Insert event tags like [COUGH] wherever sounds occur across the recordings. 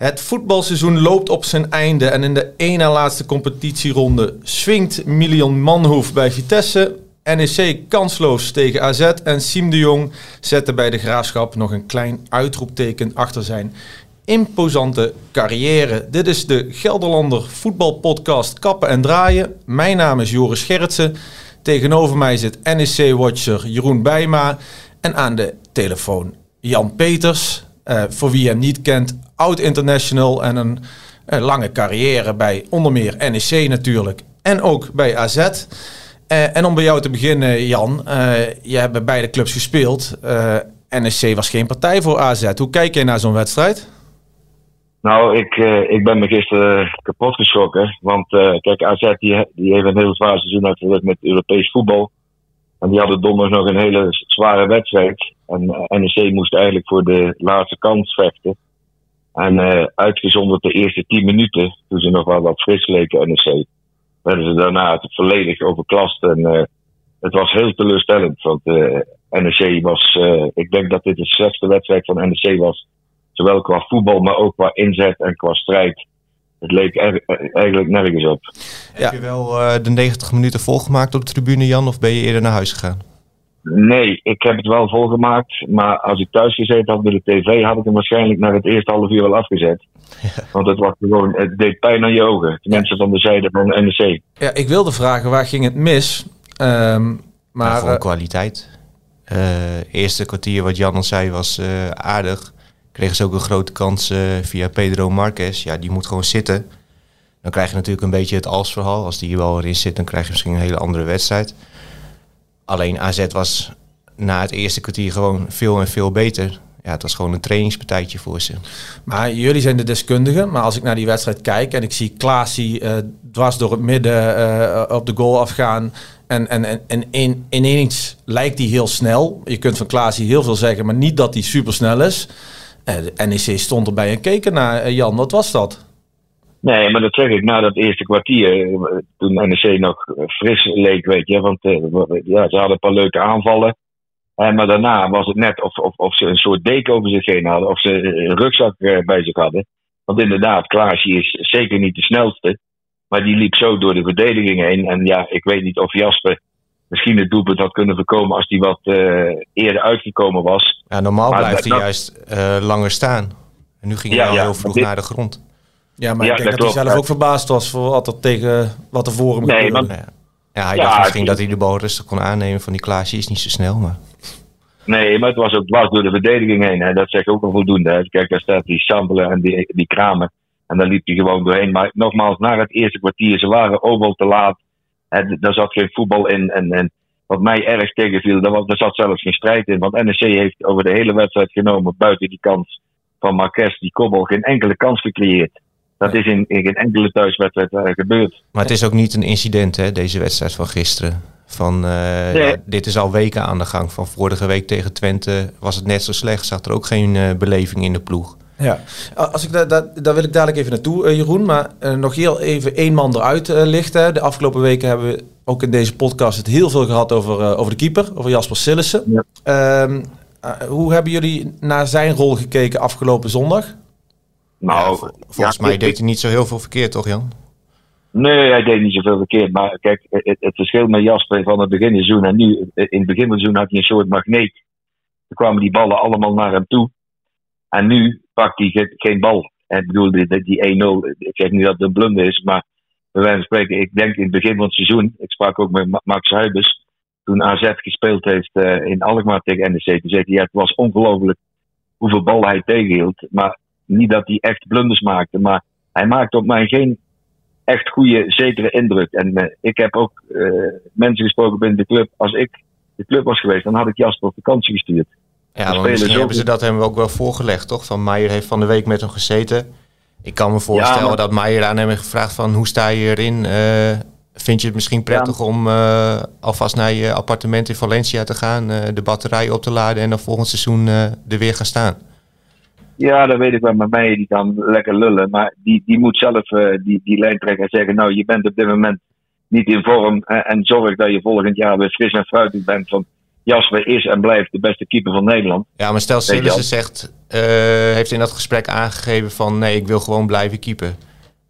Het voetbalseizoen loopt op zijn einde en in de ene laatste competitieronde swingt Milion Manhoef bij Vitesse. NEC kansloos tegen AZ en Siem de Jong zette bij de Graafschap nog een klein uitroepteken achter zijn imposante carrière. Dit is de Gelderlander voetbalpodcast Kappen en Draaien. Mijn naam is Joris Gerritsen. Tegenover mij zit NEC-watcher Jeroen Bijma en aan de telefoon Jan Peters. Uh, voor wie hem niet kent, oud-international en een, een, lange carrière bij onder meer NEC natuurlijk. En ook bij AZ. Uh, en om bij jou te beginnen, Jan. Je hebt bij beide clubs gespeeld. NEC was geen partij voor AZ. Hoe kijk jij naar zo'n wedstrijd? Nou, ik, ik ben me gisteren kapot geschrokken. Want kijk, AZ die, die heeft een heel zwaar seizoen uitgewerkt met Europees voetbal. En die hadden donderdag nog een hele zware wedstrijd. En NEC moest eigenlijk voor de laatste kans vechten. En uh, uitgezonderd de eerste tien minuten, toen ze nog wel wat fris leken, NEC, werden ze daarna het volledig overklast. En uh, het was heel teleurstellend, want uh, NEC was, ik denk dat dit de slechtste wedstrijd van NEC was. Zowel qua voetbal, maar ook qua inzet en qua strijd. Het leek eigenlijk nergens op. Heb je wel de 90 minuten volgemaakt op de tribune, Jan, of ben je eerder naar huis gegaan? Nee, ik heb het wel volgemaakt. Maar als ik thuis gezeten had bij de tv, had ik hem waarschijnlijk naar het eerste half uur wel afgezet. Ja. Want het was gewoon, het deed pijn aan je ogen. De mensen van de zijde van de NEC. Ja, ik wilde vragen, waar ging het mis? Um, maar ja, gewoon kwaliteit. Uh, eerste kwartier, wat Jan al zei, was uh, aardig. Kregen ze ook een grote kans via Pedro Marquez. Ja, die moet gewoon zitten. Dan krijg je natuurlijk een beetje het als-verhaal. Als die hier wel erin zit, dan krijg je misschien een hele andere wedstrijd. Alleen AZ was na het eerste kwartier gewoon veel en veel beter. Ja, het was gewoon een trainingspartijtje voor ze. Maar jullie zijn de deskundigen. Maar als ik naar die wedstrijd kijk en ik zie Klaasie uh, dwars door het midden uh, op de goal afgaan. En, en, en, en in, ineens lijkt hij heel snel. Je kunt van Klaasie heel veel zeggen, maar niet dat hij super snel is. Uh, de NEC stond erbij en keken naar Jan. Wat was dat? Nee, maar dat zeg ik na dat eerste kwartier, eh, toen NEC nog fris leek, weet je. Want ja, ze hadden een paar leuke aanvallen. En, maar daarna was het net of, of, of ze een soort deken over zich heen hadden, of ze een rugzak bij zich hadden. Want inderdaad, Klaasje is zeker niet de snelste. Maar die liep zo door de verdediging heen. En ja, ik weet niet of Jasper misschien het doelpunt had kunnen voorkomen als hij wat uh, eerder uitgekomen was. Ja, normaal maar blijft hij juist uh, langer staan. En nu ging hij ja, wel heel vroeg dit, naar de grond. Ja, maar ik denk dat, dat hij zelf ook verbaasd was voor wat er, tegen, wat er voor hem nee, gebeurde. Maar, ja, hij dacht misschien dat hij de bal rustig kon aannemen van die Klaasje is niet zo snel, maar... Nee, maar het was ook dwars door de verdediging heen. Hè. Dat zegt ook wel voldoende. Hè. Kijk, daar staat die sampelen en die, die kramen. En daar liep hij gewoon doorheen. Maar nogmaals, na het eerste kwartier, ze waren overal te laat. Hè, daar zat geen voetbal in. En, en wat mij erg tegenviel, daar, was, daar zat zelfs geen strijd in. Want NEC heeft over de hele wedstrijd genomen, buiten die kans van Marques, die kobbel, geen enkele kans gecreëerd. Dat is in, in geen enkele thuiswedstrijd uh, gebeurd. Maar het is ook niet een incident, hè, deze wedstrijd van gisteren. Van, uh, nee. ja, dit is al weken aan de gang. Van vorige week tegen Twente was het net zo slecht. Zag er ook geen uh, beleving in de ploeg. Ja, als ik da, da, daar wil ik dadelijk even naartoe, Jeroen. Maar nog heel even één man eruit lichten. De afgelopen weken hebben we ook in deze podcast het heel veel gehad over, over de keeper, over Jasper Sillissen. Ja. Um, hoe hebben jullie naar zijn rol gekeken afgelopen zondag? Nou, ja, volgens mij deed hij niet zo heel veel verkeerd, toch Jan? Nee, hij deed niet zoveel verkeerd. Maar kijk, het, het verschil met Jasper van het begin seizoen en nu, in het begin van het seizoen had hij een soort magneet. Dan kwamen die ballen allemaal naar hem toe. En nu pakt hij geen bal. Ik bedoel, die, die 1-0, ik zeg niet dat het een blunder is, maar bij wijze van spreken, ik denk in het begin van het seizoen, ik sprak ook met Max Huibers, toen AZ gespeeld heeft uh, in Alkmaar tegen NEC, toen zei hij, het was ongelooflijk hoeveel ballen hij tegenhield. Maar niet dat hij echt blunders maakte, maar hij maakte op mij geen echt goede, zekere indruk. En uh, ik heb ook uh, mensen gesproken binnen de club. Als ik de club was geweest, dan had ik Jasper op vakantie gestuurd. Ja, maar misschien hebben ze dat hem ook wel voorgelegd, toch? Van Meijer heeft van de week met hem gezeten. Ik kan me voorstellen ja, maar... dat Meijer aan hem heeft gevraagd van hoe sta je erin? Uh, vind je het misschien prettig ja. om alvast naar je appartement in Valencia te gaan, de batterij op te laden en dan volgend seizoen er weer gaan staan? Ja, dat weet ik wel. Met mij die kan lekker lullen. Maar die, die moet zelf die, die lijn trekken en zeggen: Nou, je bent op dit moment niet in vorm. en zorg dat je volgend jaar weer fris en fruitig bent. Want Jasper is en blijft de beste keeper van Nederland. Ja, maar stel Sillissen zegt, eh, heeft in dat gesprek aangegeven van nee, ik wil gewoon blijven keeper.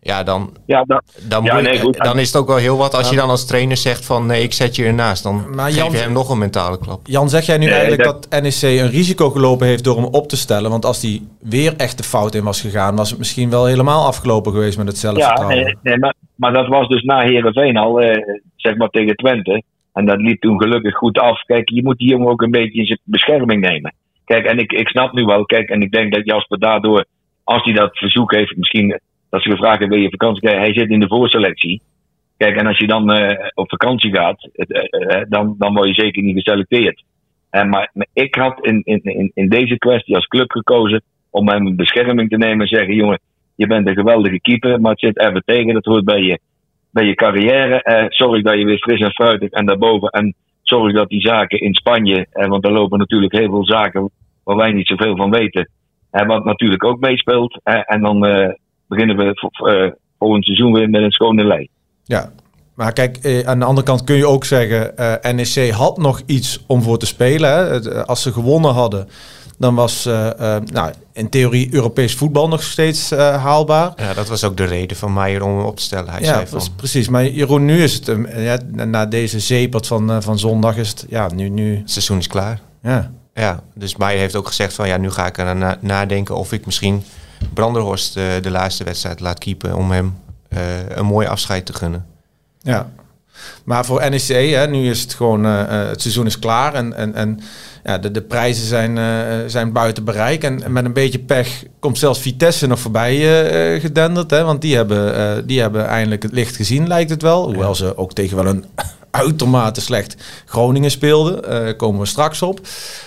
Ja, dan, Ja, dan, Ja, nee, goed. dan is het ook wel heel wat als je dan als trainer zegt van nee, ik zet je ernaast. Dan Maar geef je hem nog een mentale klap. Jan, zeg jij nu Nee, eigenlijk dat- dat... NEC een risico gelopen heeft door hem op te stellen? Want als die weer echt de fout in was gegaan, was het misschien wel helemaal afgelopen geweest met het ja zelfvertrouwen. nee, nee, maar, maar dat was dus na Herenveen al, eh, zeg maar tegen Twente. En dat liep toen gelukkig goed af. Kijk, je moet die jongen ook een beetje in zijn bescherming nemen. Kijk, en ik, ik snap nu wel, kijk, en ik denk dat Jasper daardoor, als hij dat verzoek heeft, misschien dat ze gevraagd hebben, wil je vakantie? Kijk, hij zit in de voorselectie. Kijk, en als je dan eh, op vakantie gaat, eh, eh, dan, dan word je zeker niet geselecteerd. En maar, ik had in, in, in, deze kwestie als club gekozen om hem in bescherming te nemen en zeggen: jongen, je bent een geweldige keeper, maar het zit even tegen. Dat hoort bij je, bij je carrière. Eh, zorg dat je weer fris en fruitig en daarboven. En zorg dat die zaken in Spanje, eh, want er lopen natuurlijk heel veel zaken waar wij niet zoveel van weten. En wat natuurlijk ook meespeelt. Eh, en dan eh, beginnen we vo- eh, volgend seizoen weer met een schone lei. Ja, maar kijk, eh, aan de andere kant kun je ook zeggen, eh NEC had nog iets om voor te spelen. Hè. Eh, Als ze gewonnen hadden, dan was eh, eh, nou, in theorie Europees voetbal nog steeds eh, haalbaar. Ja, dat was ook de reden van Meijer om hem op te stellen. Hij Ja, zei van, pre- precies. Maar Jeroen, nu is het, ja, na- deze zeepert van, van zondag is het, ja, nu, nu, het seizoen is klaar. ja. Ja, dus Meijer heeft ook gezegd van ja, nu ga ik er na nadenken of ik misschien Branderhorst de laatste wedstrijd laat keepen om hem een mooi afscheid te gunnen. Ja. Maar voor NEC, hè, nu is het gewoon, het seizoen is klaar en, en, en ja, de, de prijzen zijn, eh, zijn buiten bereik. En, en met een beetje pech komt zelfs Vitesse nog voorbij eh, gedenderd. Hè, want die hebben, die hebben eindelijk het licht gezien, lijkt het wel. Hoewel ze ook tegen wel een [LAUGHS] uitermate slecht Groningen speelden. komen we straks op.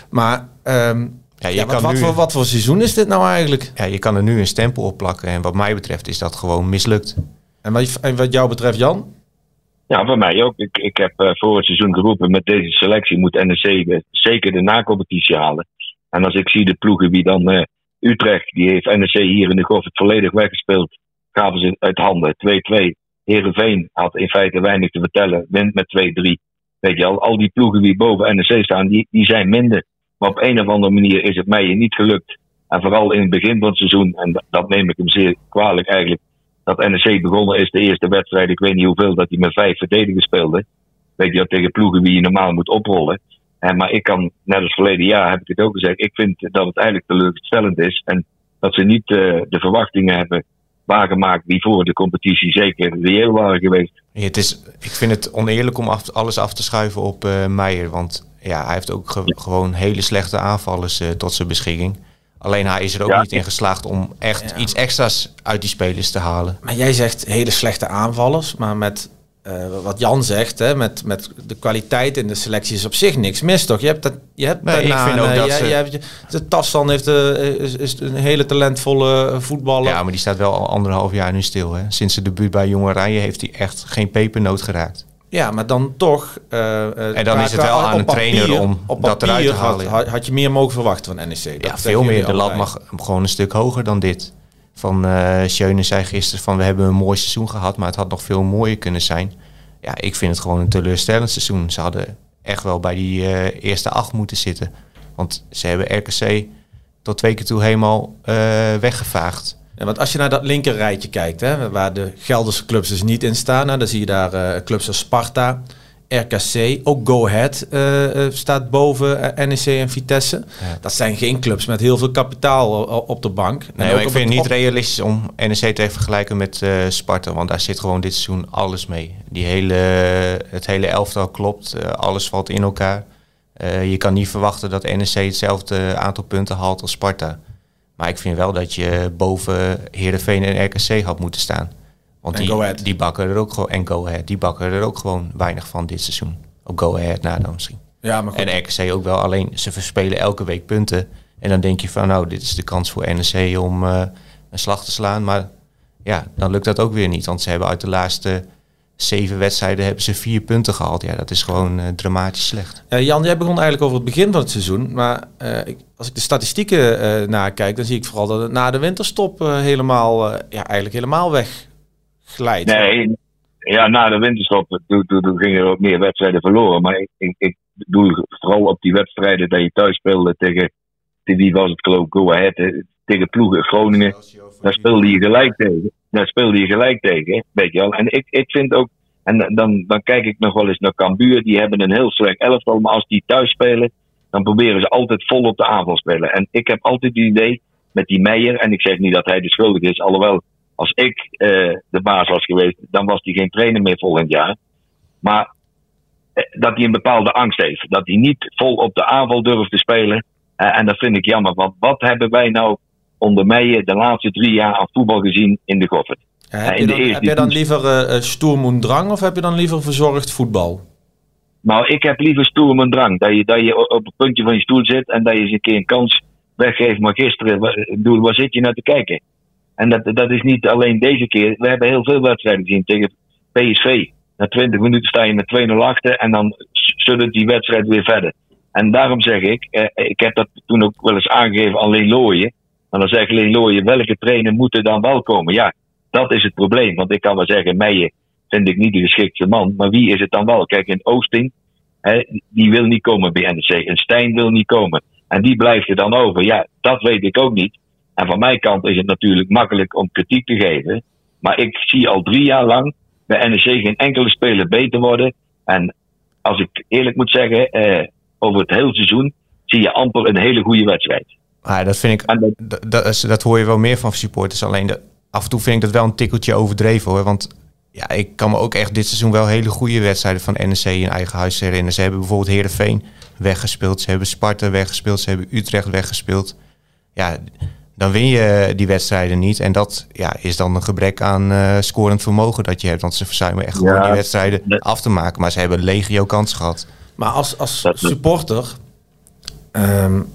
Maar ehm, Ja, je ja, wat, kan wat, nu- voor, wat voor seizoen is dit nou eigenlijk? Ja, je kan er nu een stempel op plakken en wat mij betreft is dat gewoon mislukt. En wat, en wat jou betreft, Jan? Ja, voor mij ook. Ik, ik heb eh, voor het seizoen geroepen, met deze selectie moet NEC zeker de nacompetitie halen. En als ik zie de ploegen wie dan eh, Utrecht, die heeft NEC hier in de golf het volledig weggespeeld, gaven ze uit handen. 2-2. Herenveen had in feite weinig te vertellen, wint met 2-3. Weet je al, al die ploegen die boven NEC staan, die, die zijn minder. Maar op een of andere manier is het mij niet gelukt. En vooral in het begin van het seizoen, en dat neem ik hem zeer kwalijk eigenlijk, dat NEC begonnen is de eerste wedstrijd, ik weet niet hoeveel, dat hij met vijf verdedigers speelde. Weet je, wel, tegen ploegen die je normaal moet oprollen. En, maar ik kan, net als verleden jaar heb ik het ook gezegd, ik vind dat het eigenlijk teleurstellend is. En dat ze niet eh, de verwachtingen hebben waargemaakt die voor de competitie zeker reëel waren geweest. Ja, het is, ik vind het oneerlijk om alles af te schuiven op eh Meijer. Want ja, hij heeft ook ge- gewoon hele slechte aanvallers eh, tot zijn beschikking. Alleen hij is er ook Ja. niet in geslaagd om echt iets extra's uit die spelers te halen. Maar jij zegt hele slechte aanvallers, maar met eh, wat Jan zegt, hè, met, met de kwaliteit in de selectie is op zich niks mis, toch? Je hebt, dat, je hebt Nee, ik vind ook een, dat ze- hebt je- de Tassan heeft, eh, is, is een hele talentvolle voetballer. Ja, maar die staat wel al anderhalf jaar nu stil. Hè. Sinds zijn debuut bij Jonge Oranje heeft hij echt geen pepernoot geraakt. Ja, maar dan toch. eh, eh, En dan is het wel aan een trainer om op dat eruit te halen, Had, had je meer mogen verwachten van NEC. Dat Ja, veel meer. De lat mag gewoon een stuk hoger dan dit. Van eh Schöne zei gisteren van we hebben een mooi seizoen gehad, maar het had nog veel mooier kunnen zijn. Ja, ik vind het gewoon een teleurstellend seizoen. Ze hadden echt wel bij die eerste acht moeten zitten. Want ze hebben RKC tot twee keer toe helemaal weggevaagd. Want als je naar dat linker rijtje kijkt, hè, waar de Gelderse clubs dus niet in staan, hè, dan zie je daar eh, clubs als Sparta, RKC, ook Go Ahead eh, eh, staat boven NEC en Vitesse. Ja. Dat zijn geen clubs met heel veel kapitaal op de bank. En Nee, ook ik vind het niet realistisch om NEC te vergelijken met Sparta. Want daar zit gewoon dit seizoen alles mee. Die hele, het hele elftal klopt. alles valt in elkaar. Je kan niet verwachten dat NEC hetzelfde aantal punten haalt als Sparta. Maar ik vind wel dat je boven Heerenveen en RKC had moeten staan. Want En die, Go Ahead. die bakken er ook gewoon. En Go Ahead, die bakken er ook gewoon weinig van dit seizoen. Op Go Ahead na dan misschien. Ja, maar goed. En RKC ook wel, alleen ze verspelen elke week punten. En dan denk je van, nou, dit is de kans voor NEC om eh, een slag te slaan. Maar ja, dan lukt dat ook weer niet. Want ze hebben uit de laatste zeven wedstrijden hebben ze vier punten gehaald. Ja, dat is gewoon eh, dramatisch slecht. Jan, jij begon eigenlijk over het begin van het seizoen. Maar eh, ik, als ik de statistieken eh nakijk, dan zie ik vooral dat het na de winterstop helemaal, eh, ja, eigenlijk helemaal wegglijdt. Nee, ja, na de winterstop toen, toen, toen gingen er ook meer wedstrijden verloren. Maar ik, ik, ik, bedoel, vooral op die wedstrijden dat je thuis speelde tegen, tegen wie was het geloof ik, Go Ahead, tegen ploegen Groningen. Daar speelde je gelijk tegen. Daar speelde je gelijk tegen, weet je. En ik, ik vind ook, en dan, dan kijk ik nog wel eens naar Cambuur, die hebben een heel slecht elftal, maar als die thuis spelen, dan proberen ze altijd vol op de aanval spelen. En ik heb altijd het idee met die Meijer, en ik zeg niet dat hij de schuldige is, alhoewel als ik uh, de baas was geweest, dan was hij geen trainer meer volgend jaar. Maar uh, dat hij een bepaalde angst heeft. Dat hij niet vol op de aanval durft te spelen. Uh, en dat vind ik jammer. Want wat hebben wij nou onder Meijer de laatste drie jaar aan voetbal gezien in de Goffert? heb, je dan, heb je dan liever uh, stoer en drang of heb je dan liever verzorgd voetbal? Nou, ik heb liever stoer en drang. Dat je, dat je op het puntje van je stoel zit en dat je eens een keer een kans weggeeft. Maar gisteren, bedoel, waar zit je naar te kijken? En dat, dat is niet alleen deze keer. We hebben heel veel wedstrijden gezien tegen PSV. Na 20 minuten sta je met 2-0 achter en dan zullen die wedstrijd weer verder. En daarom zeg ik, eh, ik heb dat toen ook wel eens aangegeven aan Leen En dan zegt Leen Looyen, welke trainer moet er dan wel komen? Ja, dat is het probleem. Want ik kan wel zeggen, Meijer vind ik niet de geschikte man. Maar wie is het dan wel? Kijk, in Oosting, hè, die wil niet komen bij NEC. En Stijn wil niet komen. En die blijft er dan over. Ja, dat weet ik ook niet. En van mijn kant is het natuurlijk makkelijk om kritiek te geven. Maar ik zie al drie jaar lang bij NEC geen enkele speler beter worden. En als ik eerlijk moet zeggen, eh, over het hele seizoen zie je amper een hele goede wedstrijd. Ah, dat vind ik, dat, dat, dat, hoor je wel meer van supporters. Alleen de, af en toe vind ik dat wel een tikkeltje overdreven hoor. Want ja, ik kan me ook echt dit seizoen wel hele goede wedstrijden van NEC in eigen huis herinneren. Ze hebben bijvoorbeeld Heerenveen weggespeeld. Ze hebben Sparta weggespeeld. Ze hebben Utrecht weggespeeld. Ja, dan win je die wedstrijden niet. En dat ja, is dan een gebrek aan uh, scorend vermogen dat je hebt. Want ze verzuimen echt gewoon die wedstrijden af te maken. Maar ze hebben legio kans gehad. Maar als, als supporter um,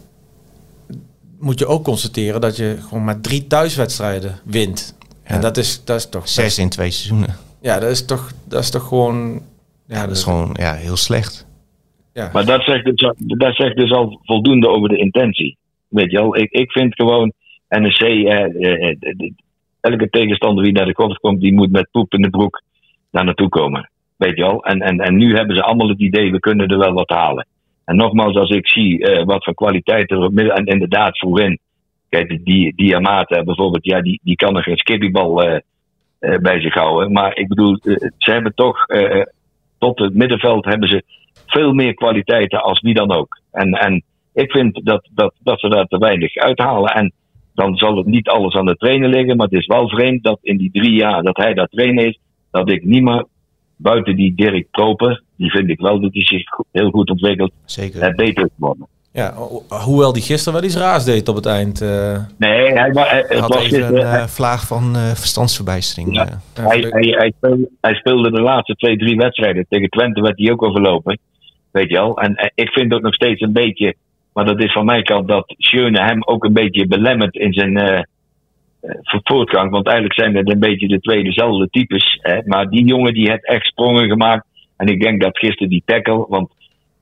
moet je ook constateren dat je gewoon maar drie thuiswedstrijden wint. Ja. En dat is, dat is toch... Zes in twee seizoenen. Ja, dat is toch, dat is toch gewoon... Ja, dat is gewoon ja, heel slecht. Ja. Maar dat zegt, dus, dat zegt dus al voldoende over de intentie. Weet je wel, ik, ik vind gewoon NEC, eh, eh, eh elke tegenstander die naar de golf komt, die moet met poep in de broek daar naartoe komen. Weet je wel? En, en, en nu hebben ze allemaal het idee, we kunnen er wel wat halen. En nogmaals, als ik zie uh, wat voor kwaliteit er op midden, en inderdaad voorin, kijk, die Diamata bijvoorbeeld, ja, die, die kan er geen skippybal uh, uh, bij zich houden. Maar ik bedoel, ze hebben toch, tot het middenveld hebben ze veel meer kwaliteiten als wie dan ook. En, en ik vind dat, dat, dat ze daar te weinig uithalen. En dan zal het niet alles aan de trainer liggen. Maar het is wel vreemd dat in die drie jaar dat hij daar trainer is, dat ik niet meer buiten die Dirk Proper, die vind ik wel dat hij zich heel goed ontwikkelt, Zeker. Uh, beter geworden. Ja, hoewel die gisteren wel iets raars deed op het eind. Uh... Nee, hij, hij, hij had was even een uh, vlaag van uh, verstandsverbijstering. Ja, hij, hij, speelde, hij, speelde, de laatste twee, drie wedstrijden. Tegen Twente werd hij ook overlopen. Weet je wel. En ik vind ook nog steeds een beetje maar dat is van mijn kant dat Schöne hem ook een beetje belemmert in zijn uh, voortgang. Want eigenlijk zijn het een beetje de twee dezelfde types. Hè? Maar die jongen die heeft echt sprongen gemaakt. En ik denk dat gisteren die tackle, want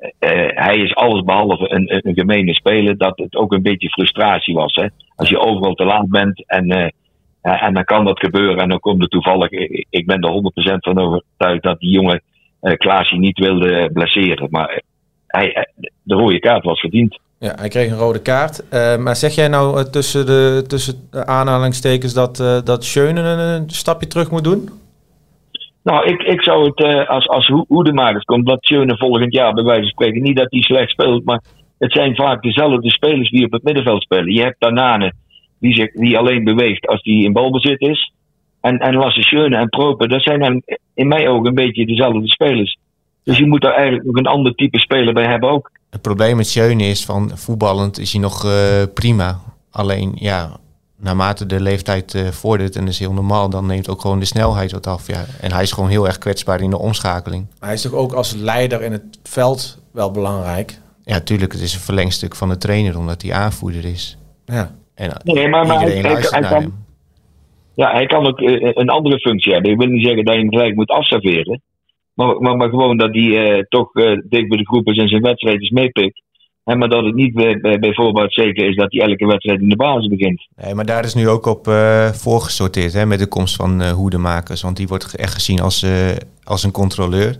uh, hij is alles behalve een, een gemene speler, dat het ook een beetje frustratie was. Hè? Als je overal te laat bent en, uh, en dan kan dat gebeuren en dan komt er toevallig, ik ben er 100% van overtuigd dat die jongen uh, Klaasje niet wilde blesseren. Maar hij, de rode kaart was verdiend. Ja, hij kreeg een rode kaart. Maar zeg jij nou tussen, de, tussen de aanhalingstekens dat, uh, dat Schöne een, stapje terug moet doen? Nou, ik, ik zou het als, als hoedemakers komt dat Schöne volgend jaar bij wijze van spreken niet dat hij slecht speelt, maar het zijn vaak dezelfde spelers die op het middenveld spelen. Je hebt Danane, die, zich, die alleen beweegt als die in balbezit is. En, en Lasse Schöne en Proper, dat zijn in mijn ogen een beetje dezelfde spelers. Dus je moet daar eigenlijk nog een ander type speler bij hebben ook. Het probleem met Schöne is van voetballend is hij nog uh, prima. Alleen ja, naarmate de leeftijd uh, vordert, en dat is heel normaal, dan neemt ook gewoon de snelheid wat af. Ja. En hij is gewoon heel erg kwetsbaar in de omschakeling. Hij is toch ook als leider in het veld wel belangrijk? Ja, tuurlijk. Het is een verlengstuk van de trainer, omdat hij aanvoerder is. Ja. En eh, nee, maar, maar hij, hij, hij kan, Ja, hij kan ook een andere functie hebben. Ik wil niet zeggen dat je hem gelijk moet afserveren. Maar, maar, maar gewoon dat hij uh, toch uh, dicht bij de groep is en zijn wedstrijdjes meepikt. En maar dat het niet bij, bij, bijvoorbeeld zeker is dat hij elke wedstrijd in de basis begint. Nee, maar daar is nu ook op uh, voorgesorteerd hè, met de komst van uh, hoedemakers. Want die wordt echt gezien als, uh, als een controleur.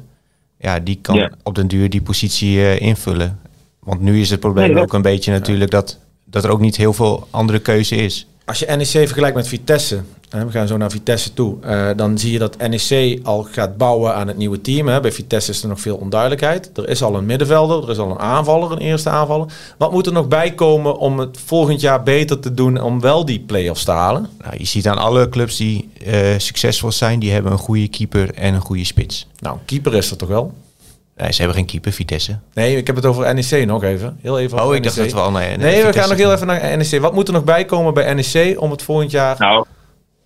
ja, die kan Ja. op den duur die positie eh, invullen. Want nu is het probleem Nee, dat- ook een beetje natuurlijk dat, dat er ook niet heel veel andere keuze is. Als je NEC vergelijkt met Vitesse, we gaan zo naar Vitesse toe, eh, dan zie je dat NEC al gaat bouwen aan het nieuwe team. Hè. Bij Vitesse is er nog veel onduidelijkheid. Er is al een middenvelder, er is al een aanvaller, een eerste aanvaller. Wat moet er nog bij komen om het volgend jaar beter te doen om wel die play-offs te halen? Nou, je ziet aan alle clubs die eh, succesvol zijn, die hebben een goede keeper en een goede spits. Nou, keeper is er toch wel? Nee, ze hebben geen keeper, Vitesse. Nee, ik heb het over NEC nog even. Heel even Oh, ik dacht NEC. dat we al naar Nee, we gaan nog heel even naar NEC. Wat moet er nog bij komen bij NEC om het volgend jaar... Nou,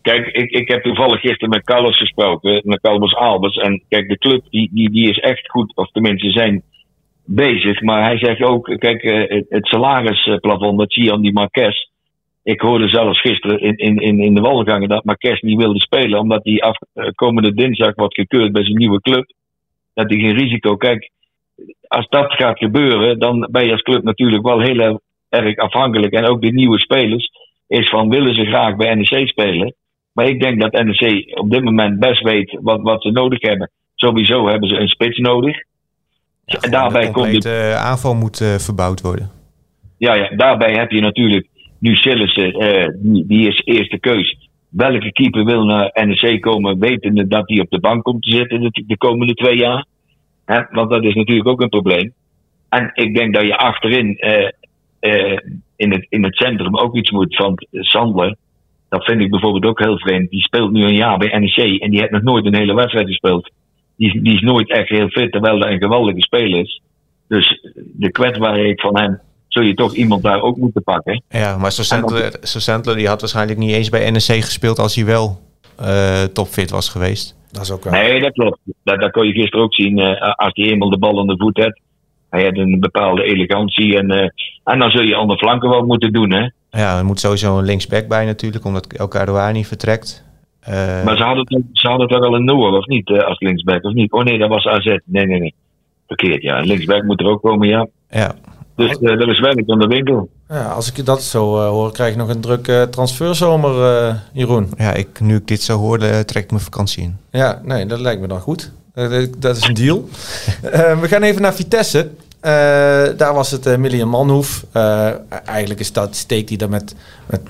kijk, ik, ik heb toevallig gisteren met Carlos gesproken, met Carlos Albers. En kijk, de club die, die, die is echt goed, of tenminste zijn bezig. Maar hij zegt ook, kijk, eh, het, het salarisplafond met Gian Di Marquez. Ik hoorde zelfs gisteren in, in, in, in de wandelgangen dat Marquez niet wilde spelen, omdat hij af, eh, dinsdag wordt gekeurd bij zijn nieuwe club. Dat hij geen risico. Kijk, als dat gaat gebeuren, dan ben je als club natuurlijk wel heel erg afhankelijk. En ook de nieuwe spelers is van willen ze graag bij NEC spelen. Maar ik denk dat NEC op dit moment best weet wat, wat ze nodig hebben. Sowieso hebben ze een spits nodig. Ja, en daarbij de komt de, eh, aanval moet eh, verbouwd worden. ja, ja, daarbij heb je natuurlijk nu Sillissen, eh, die, die is eerste keus. Welke keeper wil naar NEC komen, wetende dat hij op de bank komt te zitten de, de komende twee jaar? Hè? Want dat is natuurlijk ook een probleem. En ik denk dat je achterin in, het, in het centrum ook iets moet. Want Sandler, dat vind ik bijvoorbeeld ook heel vreemd. Die speelt nu een jaar bij NEC en die heeft nog nooit een hele wedstrijd gespeeld. Die, is- die is nooit echt heel fit, terwijl hij een geweldige speler is. Dus de kwetsbaarheid van hem zul je toch iemand daar ook moeten pakken. Ja, maar Sandler die had waarschijnlijk niet eens bij NEC gespeeld als hij wel eh, topfit was geweest. Dat is ook wel... Nee, dat klopt. Dat, dat kon je gisteren ook zien. eh, als hij eenmaal de bal aan de voet heeft. Hij heeft een bepaalde elegantie. En, eh, en dan zul je aan de flanken wel moeten doen. Hè? Ja, er moet sowieso een linksback bij natuurlijk, omdat El Karouani vertrekt. Eh, Maar ze hadden, toch- ze hadden toch wel een Noor, of niet? eh, als linksback, of niet? Oh nee, dat was AZ. Nee, nee, nee. Verkeerd, ja. Linksback moet er ook komen, ja. ja. Dus eh, er is werk aan de winkel. Ja, als ik dat zo hoor, krijg ik nog een drukke transferzomer, eh, Jeroen. ja ik, nu ik dit zo hoorde, trek ik mijn vakantie in. Ja, nee, dat lijkt me dan goed. Eh, dat is een deal. [LAUGHS] Eh, we gaan even naar Vitesse. Eh, daar was het uh, Million Manhoef. Eh, eigenlijk is dat, steekt hij daar met, met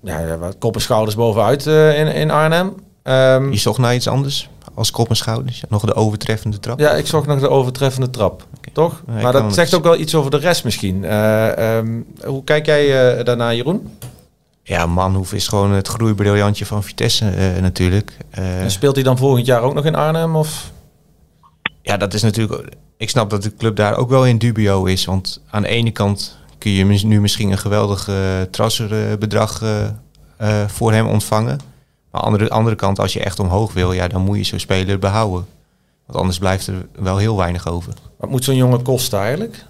ja, wat kop en schouders bovenuit eh, in, in Arnhem. Ehm, Je zocht naar iets anders als kop en schouders? Nog de overtreffende trap? ja, ik zocht nog de overtreffende trap. Toch? Ja, maar dat zegt ook wel iets over de rest misschien. Eh, ehm, hoe kijk jij eh, daarna, Jeroen? Ja, Manhoef is gewoon het groeibriljantje van Vitesse eh, natuurlijk. Eh, En speelt hij dan volgend jaar ook nog in Arnhem? Of? Ja, dat is natuurlijk... Ik snap dat de club daar ook wel in dubio is. Want aan de ene kant kun je nu misschien een geweldig eh transferbedrag eh, eh, voor hem ontvangen. Maar aan de andere kant, als je echt omhoog wil, ja, dan moet je zo'n speler behouden. Want anders blijft er wel heel weinig over. Wat moet zo'n jongen kosten eigenlijk?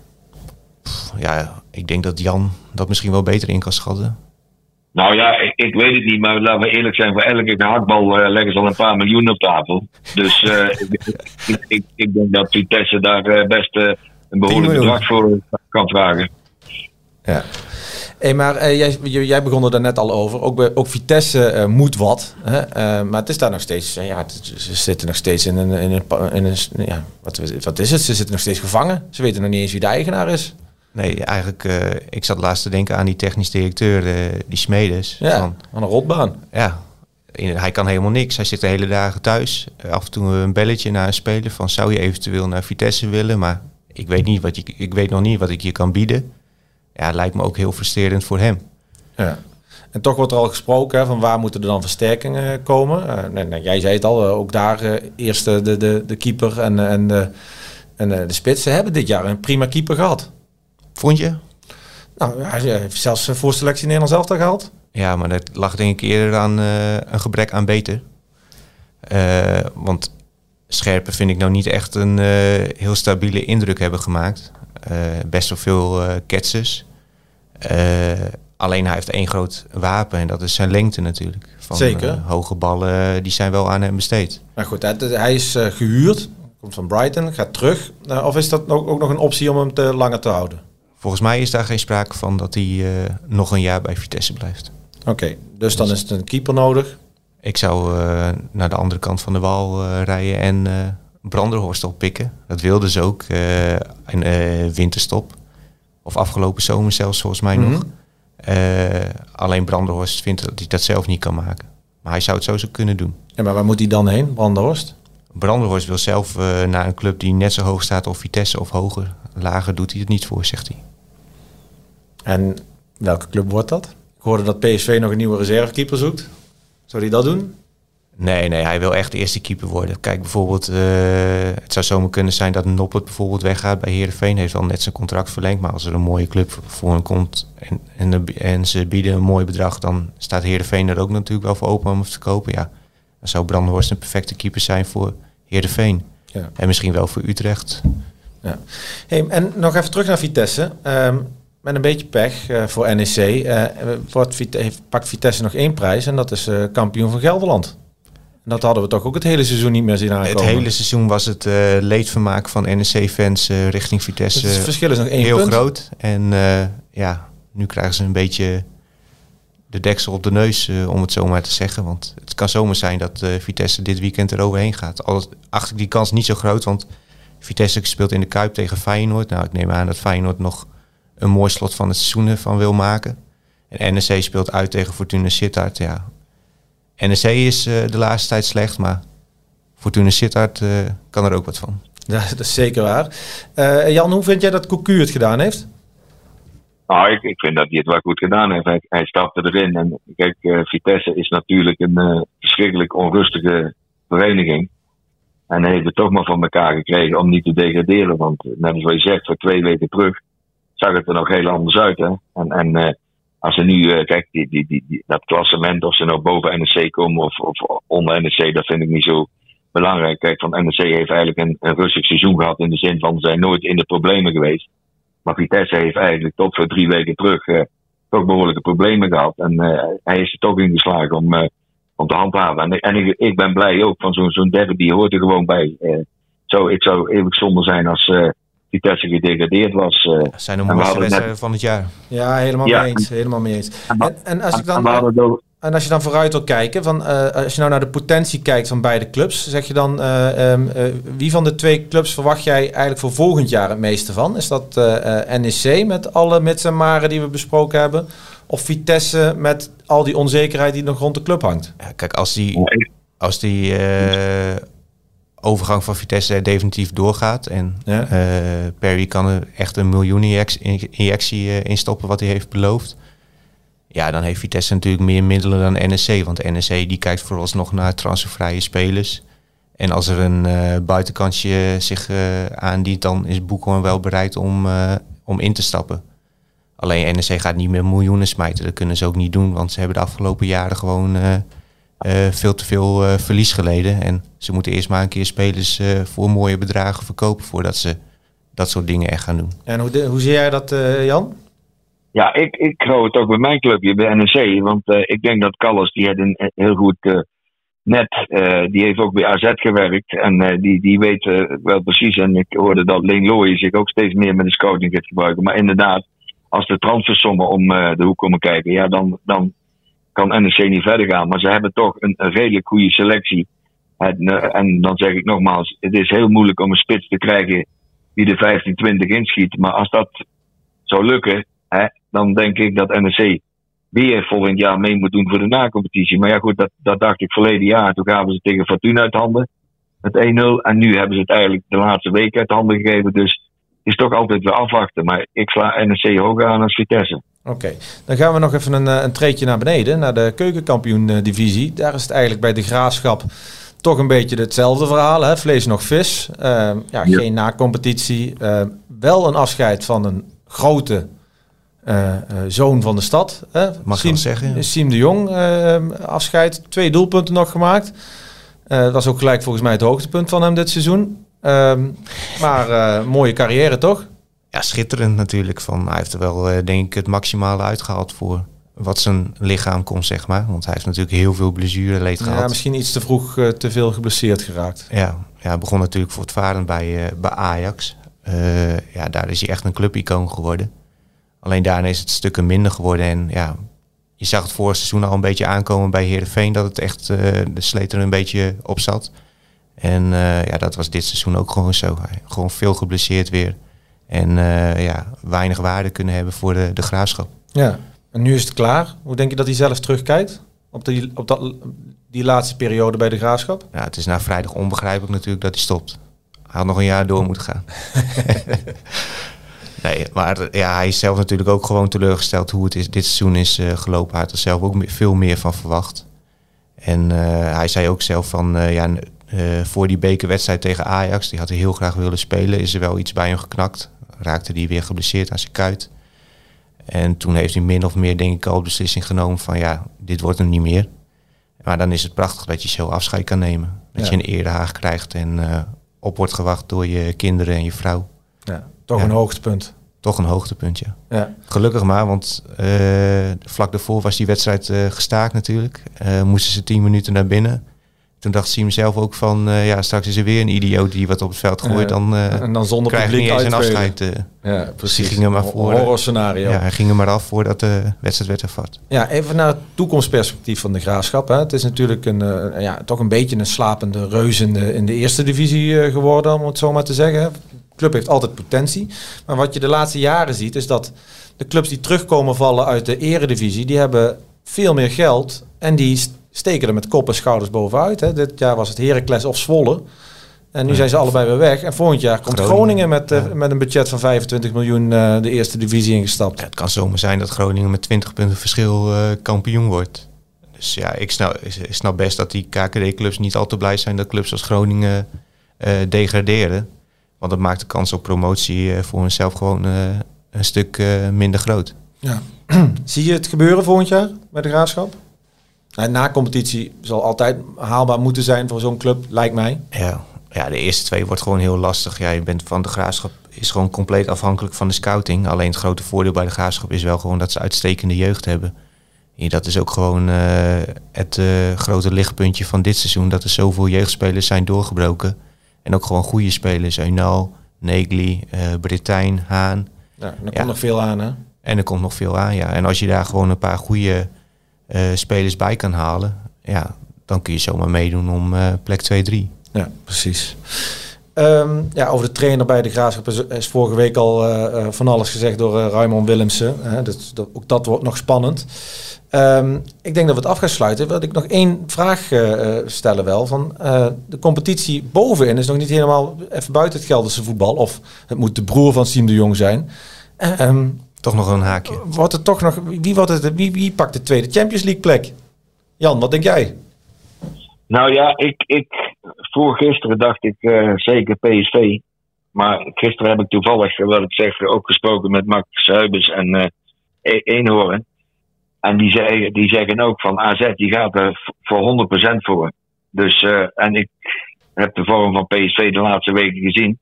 Ja, ik denk dat Jan dat misschien wel beter in kan schatten. Nou ja, ik, ik weet het niet, maar laten we eerlijk zijn. Voor elke gehaktbal eh, leggen ze al een paar miljoen op tafel. Dus eh, [LAUGHS] ik, ik, denk dat Vitesse daar eh, best een behoorlijk bedrag voor kan vragen. Ja. Hey, maar jij, jij begon er daar net al over. Ook, bij, ook Vitesse moet wat. Hè? Maar het is daar nog steeds. ja, ze zitten nog steeds in een. In een, in een ja, wat, wat is het? Ze zitten nog steeds gevangen. Ze weten nog niet eens wie de eigenaar is. Nee, eigenlijk, eh, ik zat laatst te denken aan die technisch directeur, eh, die Smedes. Ja, Van, aan een rotbaan. ja, in- hij kan helemaal niks. Hij zit de hele dagen thuis. Af en toe een belletje naar een speler van zou je eventueel naar Vitesse willen, maar ik weet, niet wat je, ik weet nog niet wat ik je kan bieden. Ja, lijkt me ook heel frustrerend voor hem. Ja. En toch wordt er al gesproken hè, van waar moeten er dan versterkingen komen. Eh, nou, jij zei het al, ook daar eh, eerst de, de, de keeper en, en, de, en de spits. Ze hebben dit jaar een prima keeper gehad. Vond je? Nou, hij heeft zelfs eh, voor selectie Nederlands elftal gehaald. Ja, maar dat lag denk ik eerder aan eh, een gebrek aan beter. Eh, want Scherpen vind ik nou niet echt een eh, heel stabiele indruk hebben gemaakt. Eh, best wel veel eh ketsers. Eh, alleen hij heeft één groot wapen en dat is zijn lengte natuurlijk. Van, Zeker. eh, hoge ballen, die zijn wel aan hem besteed. Maar goed, hij, hij is eh, gehuurd, komt van Brighton, gaat terug. Eh, of is dat ook, ook nog een optie om hem te langer te houden? Volgens mij is daar geen sprake van dat hij eh, nog een jaar bij Vitesse blijft. Oké, dus dan is het een keeper nodig. Ik zou eh, naar de andere kant van de wal eh, rijden en Branderhorst oppikken. Dat wilden ze ook in winterstop. Of afgelopen zomer zelfs volgens mij nog. Uh, alleen Branderhorst vindt dat hij dat zelf niet kan maken. Maar hij zou het sowieso kunnen doen. Ja, maar waar moet hij dan heen, Branderhorst? Branderhorst wil zelf naar een club die net zo hoog staat of Vitesse of hoger. Lager doet hij het niet voor, zegt hij. En welke club wordt dat? Ik hoorde dat PSV nog een nieuwe reservekeeper zoekt. Zou hij dat doen? Nee, nee, hij wil echt de eerste keeper worden. Kijk, bijvoorbeeld, uh, het zou zomaar kunnen zijn dat Noppert bijvoorbeeld weggaat bij Heerenveen. Heeft al net zijn contract verlengd, maar als er een mooie club voor hem komt en, en, en ze bieden een mooi bedrag, dan staat Heerenveen er ook natuurlijk wel voor open om hem te kopen. Ja, dan zou Brandhorst een perfecte keeper zijn voor Heerenveen. Ja. En misschien wel voor Utrecht. Ja. Hey, en nog even terug naar Vitesse. Um, met een beetje pech uh, voor NEC uh, wordt, heeft, pakt Vitesse nog één prijs en dat is uh, kampioen van Gelderland. En dat hadden we toch ook het hele seizoen niet meer zien aankomen. Het hele seizoen was het leedvermaak van NEC-fans richting Vitesse dus het verschil is nog één heel punt. groot. En ja, nu krijgen ze een beetje de deksel op de neus, om het zo maar te zeggen. Want het kan zomaar zijn dat Vitesse dit weekend eroverheen gaat. Al acht ik die kans niet zo groot, want Vitesse speelt in de Kuip tegen Feyenoord. Nou, ik neem aan dat Feyenoord nog een mooi slot van het seizoen van wil maken. En NEC speelt uit tegen Fortuna Sittard. Ja. NEC is uh, de laatste tijd slecht, maar Fortuna Sittard uh, kan er ook wat van. Ja, [LAUGHS] dat is zeker waar. Uh, Jan, hoe vind jij dat Cocu het gedaan heeft? Nou, ik, ik vind dat hij het wel goed gedaan heeft. Hij, hij stapte erin. En kijk, Vitesse is natuurlijk een verschrikkelijk onrustige vereniging. En hij heeft het toch maar van elkaar gekregen om niet te degraderen. Want net als wat je zegt, voor twee weken terug zag het er nog heel anders uit. Hè? En, en uh, als ze nu, uh, kijk, die, die, die, dat klassement, of ze nou boven NEC komen of, of onder NEC, dat vind ik niet zo belangrijk. Kijk, van NEC heeft eigenlijk een, een rustig seizoen gehad in de zin van ze zijn nooit in de problemen geweest. Maar Vitesse heeft eigenlijk tot voor drie weken terug uh, toch behoorlijke problemen gehad. En hij is er toch in geslagen om, om te handhaven. En, en ik, ik, ben blij ook van zo'n zo'n derde, die hoort er gewoon bij. zo, ik zou eeuwig zonde zijn als Vitesse gedegradeerd was. Uh, zijn de mooiste wedstrijden net... van het jaar. Ja, helemaal ja. mee eens. Helemaal mee eens. En, en als ik dan... En als je dan vooruit wil kijken, van, uh, als je nou naar de potentie kijkt van beide clubs, zeg je dan uh, um, uh, wie van de twee clubs verwacht jij eigenlijk voor volgend jaar het meeste van? Is dat NEC met alle mits en maren die we besproken hebben? Of Vitesse met al die onzekerheid die nog rond de club hangt? Ja, kijk, als die, als die overgang van Vitesse definitief doorgaat. En ja. uh, Perry kan er echt een miljoen injectie uh, in stoppen wat hij heeft beloofd. Ja, dan heeft Vitesse natuurlijk meer middelen dan NEC. Want NEC die kijkt vooralsnog naar transfervrije spelers. En als er een uh, buitenkantje zich aandient, dan is Boekhorn wel bereid om, om in te stappen. Alleen NEC gaat niet meer miljoenen smijten. Dat kunnen ze ook niet doen, want ze hebben de afgelopen jaren gewoon uh, veel te veel uh, verlies geleden. En ze moeten eerst maar een keer spelers uh, voor mooie bedragen verkopen voordat ze dat soort dingen echt gaan doen. En hoe, de, hoe zie jij dat, Jan? Ja, ik, ik hou het ook bij mijn clubje, bij NEC. Want ik denk dat Callas, die heeft een heel goed net, die heeft ook bij AZ gewerkt. En die, die weet wel precies. En ik hoorde dat Leen Looy zich ook steeds meer met de scouting gaat gebruiken. Maar inderdaad, als de transfersommen om de hoek komen kijken, ja, dan, dan kan NEC niet verder gaan. Maar ze hebben toch een, een redelijk goede selectie. En, uh, en, dan zeg ik nogmaals, het is heel moeilijk om een spits te krijgen die de 15, 20 inschiet. Maar als dat zou lukken, hè, dan denk ik dat NEC weer volgend jaar mee moet doen voor de nacompetitie. Maar ja goed, dat, dat dacht ik verleden jaar. Toen gaven ze tegen Fortuna uit handen met 1-0. En nu hebben ze het eigenlijk de laatste week uit handen gegeven. Dus is toch altijd weer afwachten. Maar ik sla NEC hoger aan als Vitesse. Oké, dan gaan we nog even een, een treetje naar beneden, naar de keukenkampioen-divisie. Daar is het eigenlijk bij de graafschap toch een beetje hetzelfde verhaal. Hè? Vlees nog vis. Uh, ja, ja, Geen na-competitie. Uh, wel een afscheid van een grote uh, zoon van de stad. Hè? Mag Siem, zeggen. Ja. Siem de Jong afscheid. Twee doelpunten nog gemaakt. dat was ook gelijk volgens mij het hoogtepunt van hem dit seizoen. Ehm, maar mooie carrière toch? ja, schitterend natuurlijk. Van, hij heeft er wel, denk ik, het maximale uitgehaald voor wat zijn lichaam kon, zeg maar. Want hij heeft natuurlijk heel veel blessureleed ja, gehad. Ja, misschien iets te vroeg uh, te veel geblesseerd geraakt. Ja, ja hij begon natuurlijk voortvarend bij, uh, bij Ajax. ja, daar is hij echt een clubicoon geworden. Alleen daarna is het stukken minder geworden. En ja, je zag het vorige seizoen al een beetje aankomen bij Heerenveen... dat het echt de sleet er een beetje op zat. En eh, ja, dat was dit seizoen ook gewoon zo. Gewoon veel geblesseerd weer. En eh, ja, weinig waarde kunnen hebben voor de, de graafschap. Ja. En nu is het klaar. Hoe denk je dat hij zelf terugkijkt? Op, die, op dat, die laatste periode bij de graafschap? Ja, het is na vrijdag onbegrijpelijk natuurlijk dat hij stopt. Hij had nog een jaar door moeten gaan. [LAUGHS] nee, maar ja, hij is zelf natuurlijk ook gewoon teleurgesteld hoe het is, dit seizoen is eh, gelopen. Hij had er zelf ook veel meer van verwacht. En eh, hij zei ook zelf van, eh, ja, voor die bekerwedstrijd tegen Ajax, die had hij heel graag willen spelen, is er wel iets bij hem geknakt. Raakte hij weer geblesseerd aan zijn kuit. En toen heeft hij min of meer, denk ik, al de beslissing genomen van, ja, dit wordt hem niet meer. Maar dan is het prachtig dat je zo afscheid kan nemen. Dat Ja. je een erehaag krijgt en eh, op wordt gewacht door je kinderen en je vrouw. Ja. Toch Ja. een hoogtepunt. Toch een hoogtepuntje. Ja. Gelukkig maar, want eh, vlak daarvoor was die wedstrijd eh, gestaakt natuurlijk. Moesten ze tien minuten naar binnen. Toen dacht Siem zelf ook van, eh, ja, straks is er weer een idioot die wat op het veld gooit. Dan eh En dan zonder krijg publiek niet eens een afscheid. eh. Ja, precies. ging er maar voor, Een horror scenario. ja, hij ging er maar af voordat de wedstrijd werd hervat. Ja, even naar het toekomstperspectief van de graafschap. Hè. Het is natuurlijk een, ja, toch een beetje een slapende reus in de, in de eerste divisie geworden, om het zo maar te zeggen. De club heeft altijd potentie. Maar wat je de laatste jaren ziet, is dat de clubs die terugkomen vallen uit de eredivisie, die hebben veel meer geld en die steken er met kop en schouders bovenuit. Hè. Dit jaar was het Heracles of Zwolle. En nu Ja. zijn ze allebei weer weg. En volgend jaar komt Groningen, Groningen, met, eh, met een budget van 25 miljoen eh, de eerste divisie ingestapt. Ja, het kan zomaar zijn dat Groningen met 20 punten verschil eh, kampioen wordt. Dus ja, ik snap, ik snap best dat die KKD-clubs niet al te blij zijn dat clubs als Groningen degraderen. Want dat maakt de kans op promotie voor hunzelf gewoon een stuk minder groot. Ja. [CLEARS THROAT] Zie je het gebeuren volgend jaar bij de Graafschap? Nou, na competitie zal altijd haalbaar moeten zijn voor zo'n club, lijkt mij. Ja. ja, de eerste twee wordt gewoon heel lastig. Ja, je bent van de graafschap is gewoon compleet afhankelijk van de scouting. Alleen het grote voordeel bij de graafschap is wel gewoon dat ze uitstekende jeugd hebben. Ja, dat is ook gewoon eh, het eh, grote lichtpuntje van dit seizoen. Dat er zoveel jeugdspelers zijn doorgebroken. En ook gewoon goede spelers. Eunal, Negli, eh Britijn, Haan. Ja, er komt Ja. nog veel aan, hè? En er komt nog veel aan, ja. En als je daar gewoon een paar goede spelers bij kan halen... Ja, dan kun je zomaar meedoen om eh, plek 2-3. Ja, precies. Ehm, ja, over de trainer bij de Graafschap is, vorige week al eh, eh, van alles gezegd door eh Raymond Willemsen. Hè, dus dat, ook dat wordt nog spannend. Ehm, ik denk dat we het af gaan sluiten. Wil ik nog één vraag eh, eh, stellen wel. Van, eh, de competitie bovenin is nog niet helemaal even buiten het Gelderse voetbal. Of het moet de broer van Siem de Jong zijn. Ehm, Toch nog een haakje. wordt het toch nog, wie, wordt het, wie, wie pakt de tweede Champions League plek? Jan, wat denk jij? Nou ja, ik, ik, voor gisteren dacht ik eh, zeker PSV. Maar gisteren heb ik toevallig, eh, wat ik zeg, ook gesproken met Max Huibers en eh E- Eenhoorn. En die, zei, die zeggen ook van AZ, die gaat er voor 100% voor. Dus, eh, en ik heb de vorm van PSV de laatste weken gezien.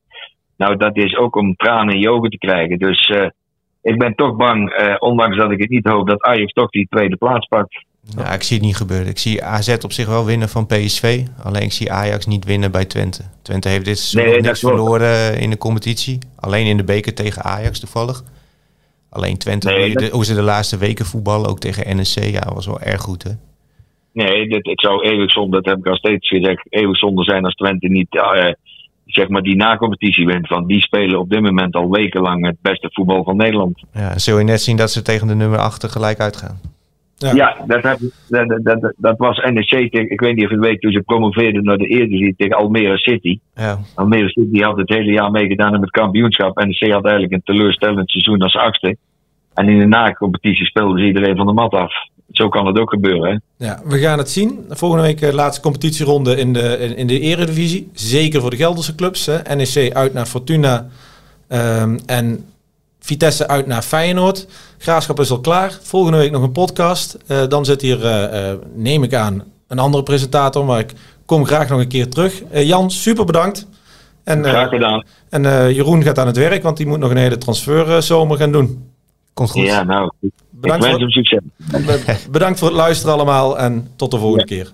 Nou, dat is ook om tranen in je ogen te krijgen. Dus eh, ik ben toch bang, eh, ondanks dat ik het niet hoop, dat Ajax toch die tweede plaats pakt. Ja, ik zie het niet gebeuren. Ik zie AZ op zich wel winnen van PSV. Alleen ik zie Ajax niet winnen bij Twente. Twente heeft dit seizoen Nee, niks verloren in de competitie. Alleen in de beker tegen Ajax toevallig. Alleen Twente, Nee, hoe, dat- ze de laatste weken voetballen, ook tegen NEC, ja, was wel erg goed hè. Nee, dit, het zou eeuwig zonde, dat heb ik al steeds gezegd, eeuwig zonde zijn als Twente niet eh, zeg maar die na-competitie wint. Want die spelen op dit moment al wekenlang het beste voetbal van Nederland. Ja, zul je net zien dat ze tegen de nummer 8 tegelijk uitgaan. Ja. Ja, dat, heb, dat, dat, dat, dat was NEC, tegen, ik weet niet of je het weet, toen ze promoveerden naar de Eredivisie tegen Almere City. Ja, Almere City had het hele jaar meegedaan in het kampioenschap. NEC had eigenlijk een teleurstellend seizoen als achtste. En in de na-competitie speelde ze iedereen van de mat af. Zo kan het ook gebeuren, hè? Ja, we gaan het zien. Volgende week de laatste competitieronde in de, in, in de eredivisie. Zeker voor de Gelderse clubs. Hè. NEC uit naar Fortuna ehm, en Vitesse uit naar Feyenoord. Graafschap is al klaar. Volgende week nog een podcast. Eh, dan zit hier, eh, eh, neem ik aan, een andere presentator. Maar ik kom graag nog een keer terug. Eh, Jan, super bedankt. En, eh, Graag gedaan. en eh, Jeroen gaat aan het werk, want die moet nog een hele transferzomer gaan doen. komt goed. Ja, nou, Bedankt wens voor, hem succes. bedankt voor het luisteren allemaal en tot de volgende keer.